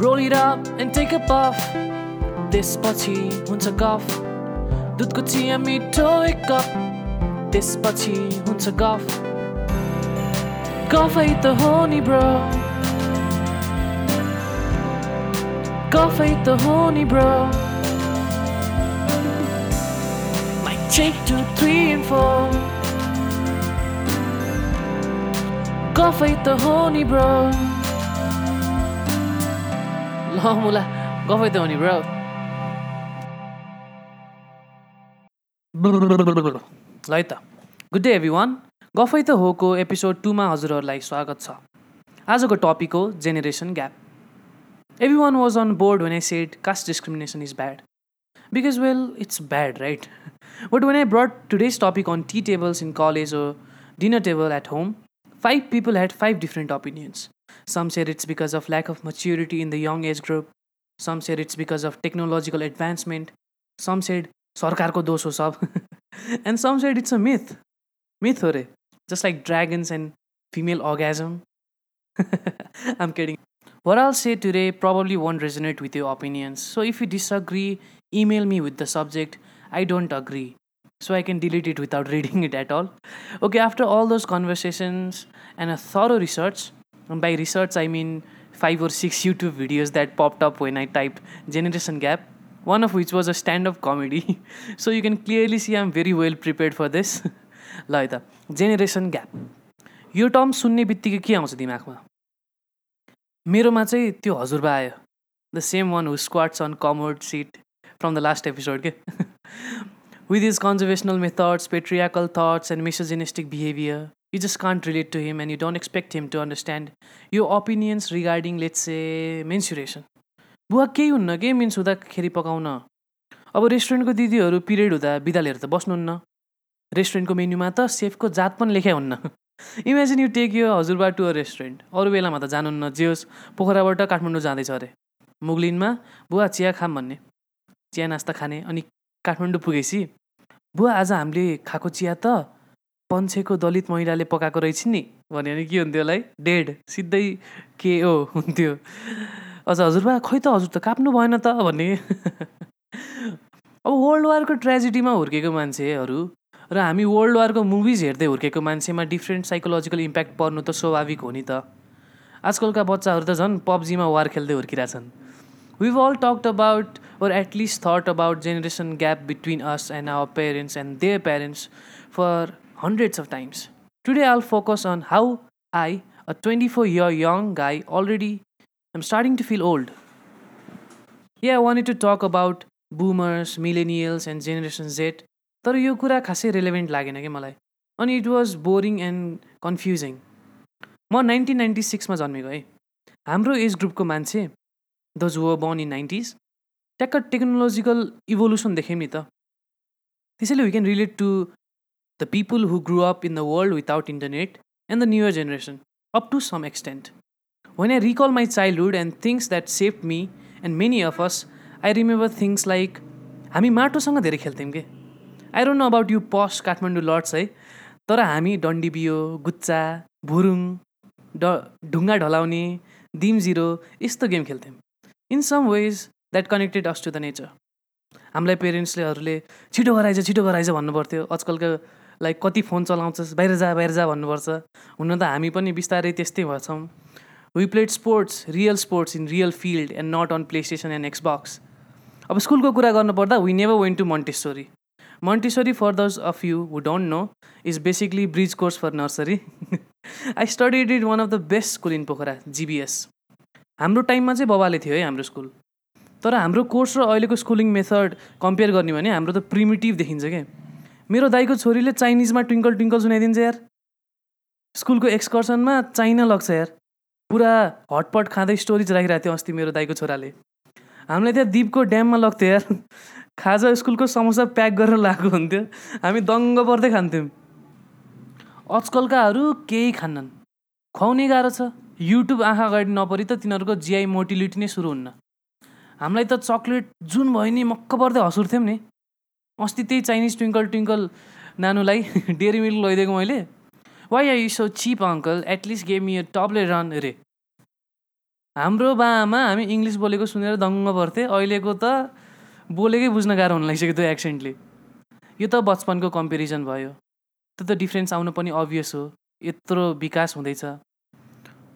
Roll it up and take a puff. त्यसपछि हुन्छ गफ दुधको चिया मिठो एक कप त्यसपछि हुन्छ गफ गफै त हो नि ब्रो गफै त हो नि bro Mic check two, three and four. गफै त हो नि ब्रो ल मुला गफै हो नि है त गुड डे एभ्री वान गफै त होको एपिसोड टूमा हजुरहरूलाई स्वागत छ. आजको टपिक हो generation gap every one was on board when I said caste discrimination is bad because well it's bad right but when I brought today's topic on tea tables in college or dinner table at home, five people had five different opinions. Some said it's because of lack of maturity in the young age group. Some said it's because of technological advancement. Some said sarkarko दोष हो सब and some said it's a myth. Myth हो रे just like dragons and female orgasm. I'm kidding. What I'll say today probably won't resonate with your opinions. So if you disagree, email me with the subject I don't agree so I can delete it without reading it at all. Okay, after all those conversations and a thorough research, and by research I mean five or six YouTube videos that popped up when I typed Generation Gap, one of which was a stand up comedy. so you can clearly see I'm very well prepared for this. ल है त generation gap यो term सुन्ने बित्तिकै के आउँछ दिमागमा मेरोमा चाहिँ त्यो हजुरबा आयो the same one who squats on commode seat from the last episode के With his conservational methods, patriarchal thoughts, and misogynistic behavior, you just can't relate to him and you don't expect him to understand your opinions regarding, let's say, menstruation. बुवा केही हुन्न के means हुँदाखेरि पकाउन अब रेस्टुरेन्टको दिदीहरू पिरियड हुँदा बिदा लिएर त बस्नुहुन्न रेस्टुरेन्टको मेन्यूमा त सेफको जात पनि लेखा हुन्न इमेजिन यु टेक यो हजुरबा टु अ रेस्टुरेन्ट अरू बेलामा त जानुहुन्न जे होस् पोखराबाट काठमाडौँ जाँदैछ अरे मुगलिनमा बुवा चिया खाम भन्ने चिया नास्ता खाने अनि काठमाडौँ पुगेपछि बुवा आज हामीले खाएको चिया त पन्छेको दलित महिलाले पकाएको रहेछ नि। भन्यो भने के हुन्थ्यो होला है? डेड सिधै के ओ हुन्थ्यो। अझ हजुरबा खै त हजुर त काप्नु भएन त भन्ने। अब वर्ल्ड वारको ट्रेजेडीमा हुर्केको मान्छेहरू र हामी वर्ल्ड वारको मुभिज हेर्दै हुर्केको मान्छेमा डिफ्रेन्ट साइकोलोजिकल इम्प्याक्ट पर्नु त स्वाभाविक हो नि त। आजकलका बच्चाहरू त झन् पब्जीमा वार खेल्दै हुर्किरहेछन्। We've all talked about, or at least thought about, generation gap between us and our parents and their parents for hundreds of times. Today, I'll focus on how I, a 24 year young guy, already am starting to feel old. Yeah, I wanted to talk about boomers, millennials, and Generation Z. तर यो कुरा खासै relevant लागेन कि मलाई अनि it was boring and confusing म nineteen ninety सिक्समा जन्मेको है हाम्रो एज ग्रुपको मान्छे those were born in nineties ट्याक्क technological evolution देख्यौँ नि त त्यसैले we can relate to the people who grew up in the world without internet and the newer generation up to some extent when I recall my childhood and things that save me and many of us I remember things like हामी माटोसँग धेरै खेल्थ्यौँ कि? I don't know about you पस काठमाडौँ लर्ड्स है तर हामी डन्डी बियो गुच्चा भुरुङ ड ढुङ्गा ढलाउने दिम जिरो यस्तो गेम खेल्थ्यौँ। In some ways that connected us to the nature हामीलाई पेरेन्ट्सलेहरूले छिटो गराइज छिटो गराइज भन्नु पर्थ्यो आजकलको लाइक कति फोन चलाउँछस् बाहिर जा बाहिर जा भन्नुपर्छ। हुन त हामी पनि बिस्तारै त्यस्तै भएछौँ we played sports real sports in real field and not on PlayStation and Xbox अब स्कुलको कुरा गर्नुपर्दा we never went to Montessori Montessori for those of you who don't know is basically bridge course for nursery I studied it one of the best school in Pokhara GBS हाम्रो टाइममा चाहिँ बबाले थियो है हाम्रो स्कुल। तर हाम्रो course र अहिलेको स्कुलिङ मेथड कम्पेयर गर्ने भने हाम्रो त प्रिमिटिभ देखिन्छ क्या मेरो दाईको छोरीले चाइनिजमा ट्विङ्कल ट्विङ्कल सुनाइदिन्छ यार। स्कुलको एक्सकर्सनमा चाइना लग्छ यार। पुरा हटपट खाँदै स्टोरिज राखिरहेको थियो अस्ति मेरो दाईको छोराले। हामीलाई त्यहाँ दिपको ड्याममा लग्थ्यो यार। खाजा स्कुलको समोसा प्याक गरेर लगाएको हुन्थ्यो। हामी दङ्ग पर्दै खान्थ्यौँ। आजकलकाहरू केही खान्नन्। खुवाउने गाह्रो छ। युट्युब आँखा अगाडि नपरि त तिनीहरूको जिआई मोटिलिटी नै सुरु हुन्न। हामीलाई त चक्लेट जुन भयो नि मक्क पर्दै हँसुर्थ्यौँ नि। अस्ति त्यही Chinese twinkle twinkle नानुलाई dairy milk लैदिएको मैले। Why I so cheap uncle at least gave me टपले run अरे हाम्रो बाआमा हामी इङ्ग्लिस बोलेको सुनेर दङ्ग पर्थे अहिलेको त बोलेकै बुझ्न गाह्रो हुन लागिसक्यो त्यो एक्सेन्टले यो त बचपनको कम्पेरिजन भयो। त्यो त डिफ्रेन्स आउनु पनि अभियस हो। यत्रो विकास हुँदैछ।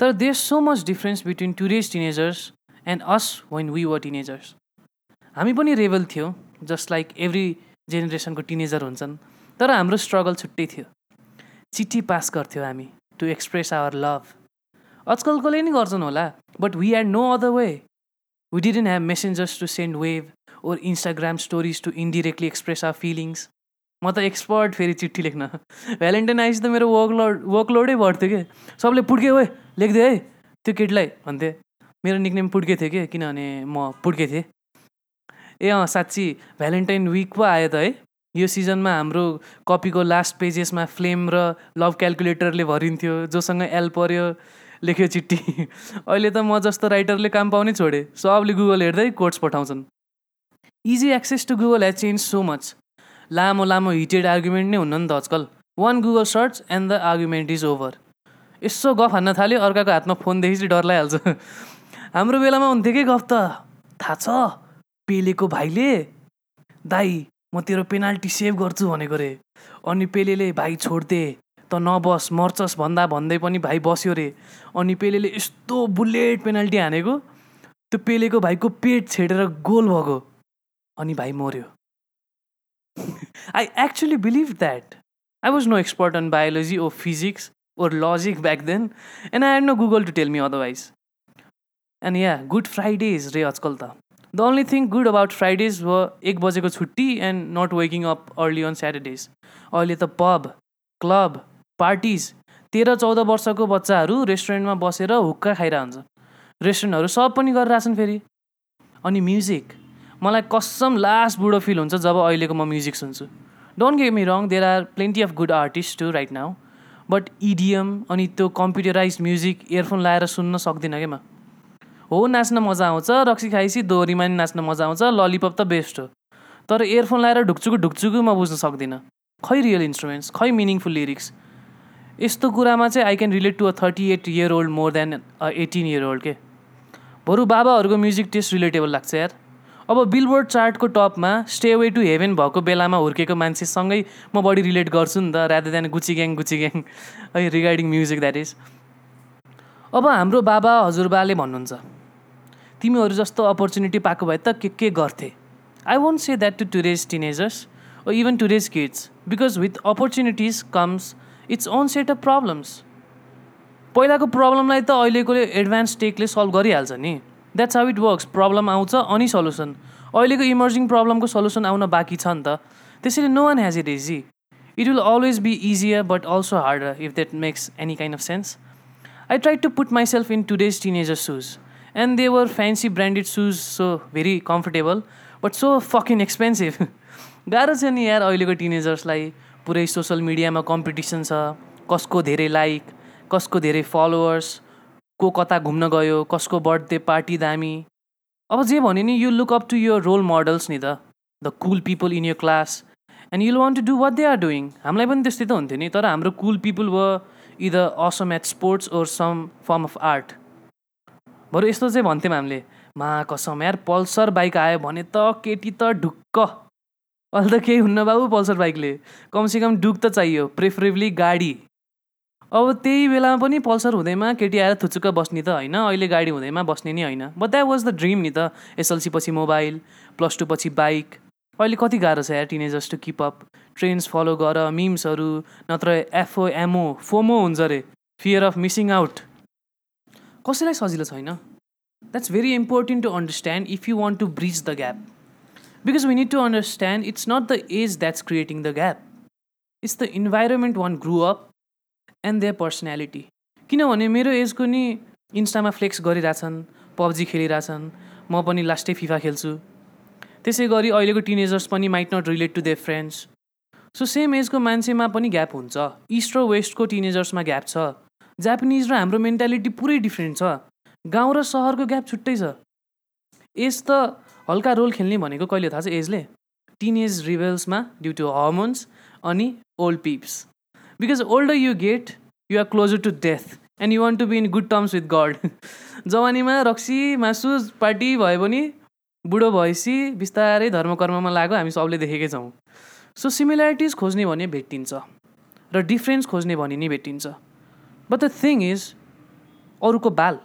तर there so much difference between today's teenagers and us when we were teenagers हामी पनि रेबल थियो जस्ट लाइक एभ्री जेनेरेसनको टिनेजर हुन्छन् तर हाम्रो स्ट्रगल छुट्टै थियो। चिठी पास गर्थ्यौँ हामी टु एक्सप्रेस आवर लभ आजकलकोले नि गर्छन् होला but we had no other way we didn't have messengers to send wave or Instagram stories to indirectly express our feelings म त एक्सपर्ट फेरि चिठी लेख्न। भ्यालेन्टाइन त मेरो वर्कलोड वर्कलोडै बढ्थ्यो कि? सबले पुड्के ओए लेखिदिए है त्यो केटीलाई भन्थे। मेरो निक्नेम पुड्के थियो कि? किनभने म पुड्के थिएँ। ए अँ साँच्ची भ्यालेन्टाइन विक पो आयो त है। यो सिजनमा हाम्रो कपीको लास्ट पेजेसमा फ्लेम र लभ क्यालकुलेटरले भरिन्थ्यो जोसँग एल पर्यो लेख्यो चिठी अहिले त म जस्तो राइटरले काम पाउने छोडेँ। सबले गुगल हेर्दै कोट्स पठाउँछन्। Easy access to Google has change so much लामो लामो हिटेड आर्गुमेन्ट नै हुन्न नि त आजकल। One Google search and the argument is over यसो गफ हान्न थाल्यो अर्काको हातमा फोनदेखि चाहिँ डर लगाइहाल्छ हाम्रो बेलामा हुन्थ्यो कि गफ त? थाहा छ पेलेको भाइले दाई म तेरो पेनाल्टी सेभ गर्छु भनेको रे। अनि पेलेले भाइ छोड्दे त नबस मर्चस भन्दा भन्दै पनि भाइ बस्यो रे। अनि पेलेले यस्तो बुलेट पेनाल्टी हानेको त्यो पेलेको भाइको पेट छेडेर गोल भएको। अनि भाइ मऱ्यो I actually believe that I was no expert on biology or physics or logic back then and I had no Google to tell me otherwise and yeah good Fridays रे आजकल त। The only thing good about Fridays was एक बजेको छुट्टी and not waking up early on Saturdays अहिले त pub club parties तेह्र चौध वर्षको बच्चाहरू रेस्टुरेन्टमा बसेर हुक्का खाइरह हुन्छ रेस्टुरेन्टहरू सब पनि गरिरहेछन् फेरि। अनि म्युजिक मलाई कसम लास्ट बुढो फिल हुन्छ जब अहिलेको म म्युजिक सुन्छु। Don't get me wrong there are plenty of good artist too right now but EDM अनि त्यो कम्प्युटराइज म्युजिक इयरफोन लाएर सुन्न सक्दिनँ क्या म? हो नाच्न मजा आउँछ रक्सी खाएपछि दोहोरीमा नि नाच्न मजा आउँछ ललिपप त बेस्ट हो। तर इयरफोन लगाएर ढुकचुकु ढुकचुकु म बुझ्न सक्दिनँ। खै रियल इन्स्ट्रुमेन्ट्स खै मिनिङफुल लिरिक्स यस्तो कुरामा चाहिँ I can relate to a thirty eight year old more than a eighteen year old के? बरु बाबाहरूको म्युजिक टेस्ट रिलेटेबल लाग्छ यार। अब बिलबोर्ड चार्टको टपमा स्टे वे टु हेभेन भएको बेलामा हुर्केको मान्छेसँगै म बढी रिलेट गर्छु नि त rather than Gucci gang Gucci gang है रिगार्डिङ म्युजिक द्याट इज अब हाम्रो बाबा हजुरबाले भन्नुहुन्छ तिमीहरू जस्तो अपर्च्युनिटी पाएको भए त के के गर्थे? I won't say that to today's teenagers or even today's kids because with opportunities comes its own set of problems पहिलाको प्रब्लमलाई त अहिलेकोले एडभान्स टेकले सल्भ गरिहाल्छ नि। That's how it works problem आउँछ अनि सल्युसन अहिलेको इमर्जिङ प्रब्लमको सल्युसन आउन बाँकी छ नि त। त्यसैले no one has it easy it will always be easier but also harder if that makes any kind of sense I try to put myself in today's teenager shoes and they were fancy branded shoes so very comfortable but so fucking expensive गाह्रो छ नि यार अहिलेको टिनेजर्सलाई पुरै social मिडियामा competition छ कसको धेरै लाइक कसको धेरै फलोवर्स को कता घुम्न गयो कसको बर्थडे पार्टी दामी। अब जे भने नि you look up to your role models नि त। The cool people in your class and you'll want to do what they are doing हामीलाई पनि त्यस्तै त हुन्थ्यो नि तर हाम्रो cool people were either awesome at sports or some form of art बरु यस्तो चाहिँ भन्थ्यौँ हामीले। मा कसम यार पल्सर बाइक आयो भने त केटी त ढुक्क। अहिले त केही हुन्न बाबु पल्सर बाइकले। कमसेकम डुक त चाहियो प्रिफरेबली गाडी। अब त्यही बेलामा पनि पल्सर हुँदैमा केटी आएर थुचुक्क बस्ने त होइन अहिले गाडी हुँदैमा बस्ने नि होइन। But that was the dream नि त एसएलसी पछि मोबाइल प्लस टू पछि बाइक। अहिले कति गाह्रो छ यार teenagers to keep up trends follow गर मिम्सहरू नत्र एफओ एमओ फोमो हुन्छ अरे फियर अफ मिसिङ आउट कसैलाई सजिलो छैन? That's very important to understand if you want to bridge the gap because we need to understand it's not the age that's creating the gap it's the environment one grew up and their personality किनभने मेरो एजको नि इन्स्टामा flex गरिरहेछन् PUBG खेलिरहेछन् म पनि लास्टै FIFA खेल्छु। त्यसै गरी अहिलेको टिनेजर्स पनि might not relate to their friends so same एजको मान्छेमा पनि ग्याप हुन्छ। इस्ट र वेस्टको टिनेजर्समा ग्याप छ। जापानिज र हाम्रो मेन्टालिटी पुरै डिफ्रेन्ट छ। गाउँ र सहरको ग्याप छुट्टै छ। एज त हल्का रोल खेल्ने भनेको कहिले थाहा छ एजले? टिन एज रिभेल्समा ड्यु टु हर्मोन्स अनि old peeps because older you get you are closer to death and you want to be in good terms with God जवानीमा रक्सी मासु पार्टी भयो भने बुढो भएपछि बिस्तारै धर्मकर्ममा लाग्यो हामी सबले देखेकै छौँ। सो सिमिल्यारिटिज खोज्ने भने भेटिन्छ र डिफ्रेन्स खोज्ने भने नि भेटिन्छ। बट द थिङ इज अरूको बाल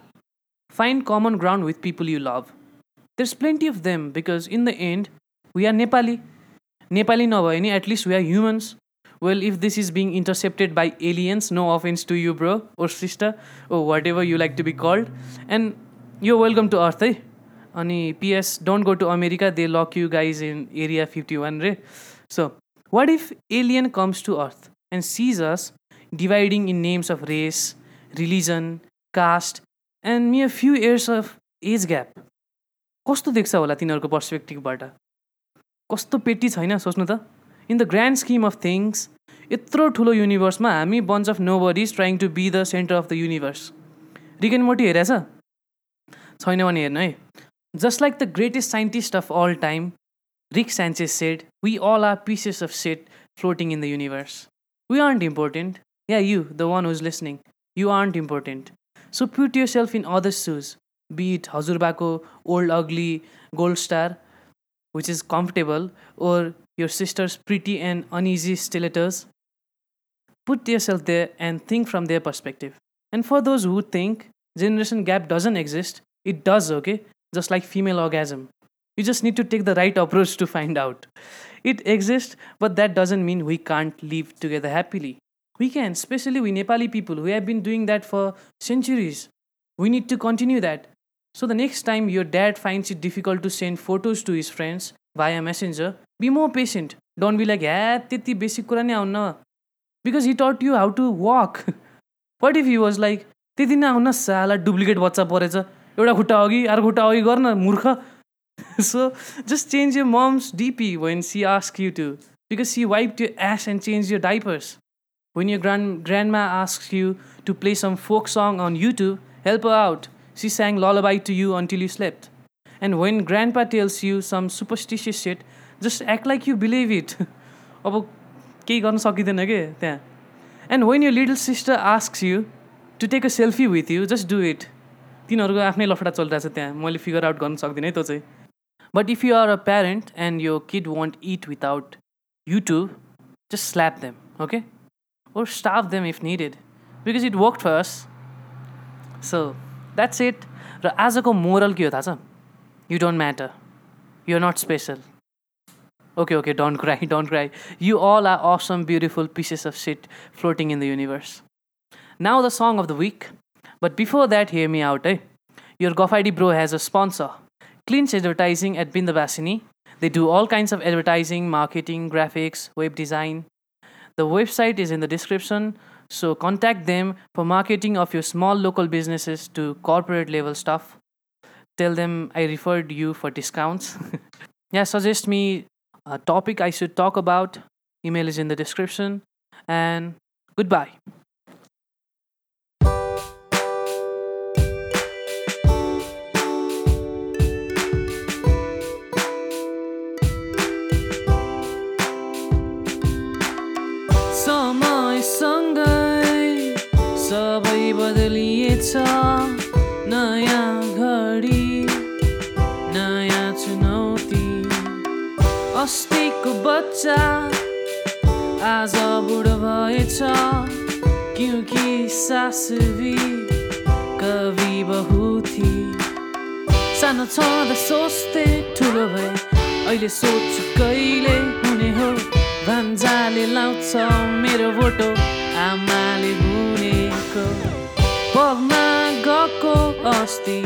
find common ground with people you love there is plenty of them because in the end we are Nepali Nepali नभए नि at least we are humans well if this is being intercepted by aliens no offence to you bro or sister or whatever you like to be called and you welcome to Earth है अनि PS don't go to America they lock you guys in Area fifty one रे so what if alien comes to Earth and sees us dividing in names of race religion caste and may a few years of age gap कस्तो देख्छ होला तिनीहरूको पर्सपेक्टिभबाट कस्तो पेटी छैन सोच्नु त? In the grand scheme of things यत्रो ठुलो युनिभर्समा हामी bunch of nobodies trying to be the centre of the universe Rick and Morty हेरेछ? छैन भने हेर्नु है। Just like the greatest scientist of all time Rick Sanchez said we all are pieces of shit floating in the universe we aren't important yeah you the one who's listening you aren't important so put yourself in other shoes be it हजुरबाको old ugly gold star which is comfortable or your sister's pretty and uneasy stilettos. Put yourself there and think from their perspective. And for those who think generation gap doesn't exist, it does, okay? Just like female orgasm. You just need to take the right approach to find out. It exists, but that doesn't mean we can't live together happily. We can, especially we Nepali people who have been doing that for centuries. We need to continue that. So the next time your dad finds it difficult to send photos to his friends via messenger, be more patient don't be like ह्या त्यति basic कुरा नै आउन because he taught you how to walk what if he was like त्यति नै आउन साला duplicate बच्चा परेछ। एउटा खुट्टा अघि अर्को खुट्टा अघि गर्न मूर्ख। So just change your mom's DP when she ask you to because she wipe you ass and change your diapers when your grand grandma ask you to play some folk song on YouTube help out she sang lullaby to you until you slept and when grandpa tells you some superstitious shit just act like you believe it अब केही गर्न सकिँदैन कि त्यहाँ? And when you little sister ask you to take a selfie with you just do it तिनीहरूको आफ्नै लफडा चलिरहेको छ त्यहाँ। मैले फिगर आउट गर्न सक्दिनँ है त्यो चाहिँ। But if you are a parent and your kid want it without YouTube just slap them okay or stuff them if needed because it work first so that's it र आजको moral के हो थाहा छ? You don't matter you are not special Okay, okay, don't cry, don't cry. You all are awesome, beautiful pieces of shit floating in the universe. Now, the song of the week. But before that, hear me out, eh? Your GoFID bro has a sponsor, Clinch Advertising at Bindabasini. They do all kinds of advertising, marketing, graphics, web design. The website is in the description, so contact them for marketing of your small local businesses to corporate level stuff. Tell them I referred you for discounts. yeah, suggest me a topic I should talk about. Email is in the description. And goodbye. कवि बहु सानो छँदा सोच्थे ठुलो भए अहिले सोच्छु कहिले हुने हो? भन्जाले लाउँछ मेरो फोटो आमाले बुनेको। पगमा गएको अस्ति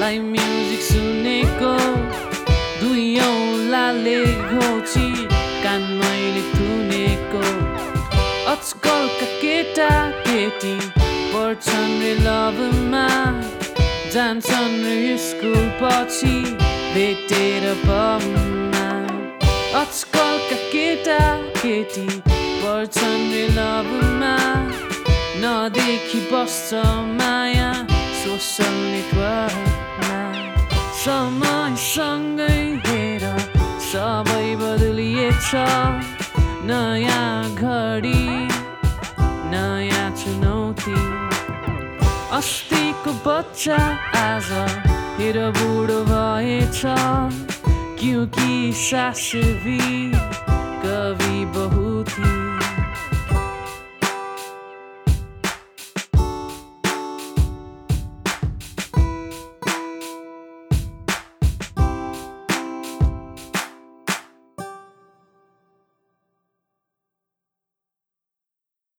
लाइभ म्युजिक सुनेको। दुई लाले घोची कान मैले थुनेको। आजकलका केटा केटी पढ्छन् रे लभमा जान्छन् रे स्कुल पछि भेटेर पममा आजकलका केटा केटी पढ्छन् रे लभमा नदेखि बस्छ माया सोसल नेटवर्कमा समयसँगै हेर सबै बदलिएछ नयाँ घडी नयाँ अस्तिको बच्चा आज हेर बुढो भएछ क्योंकि सास भी कभी बहु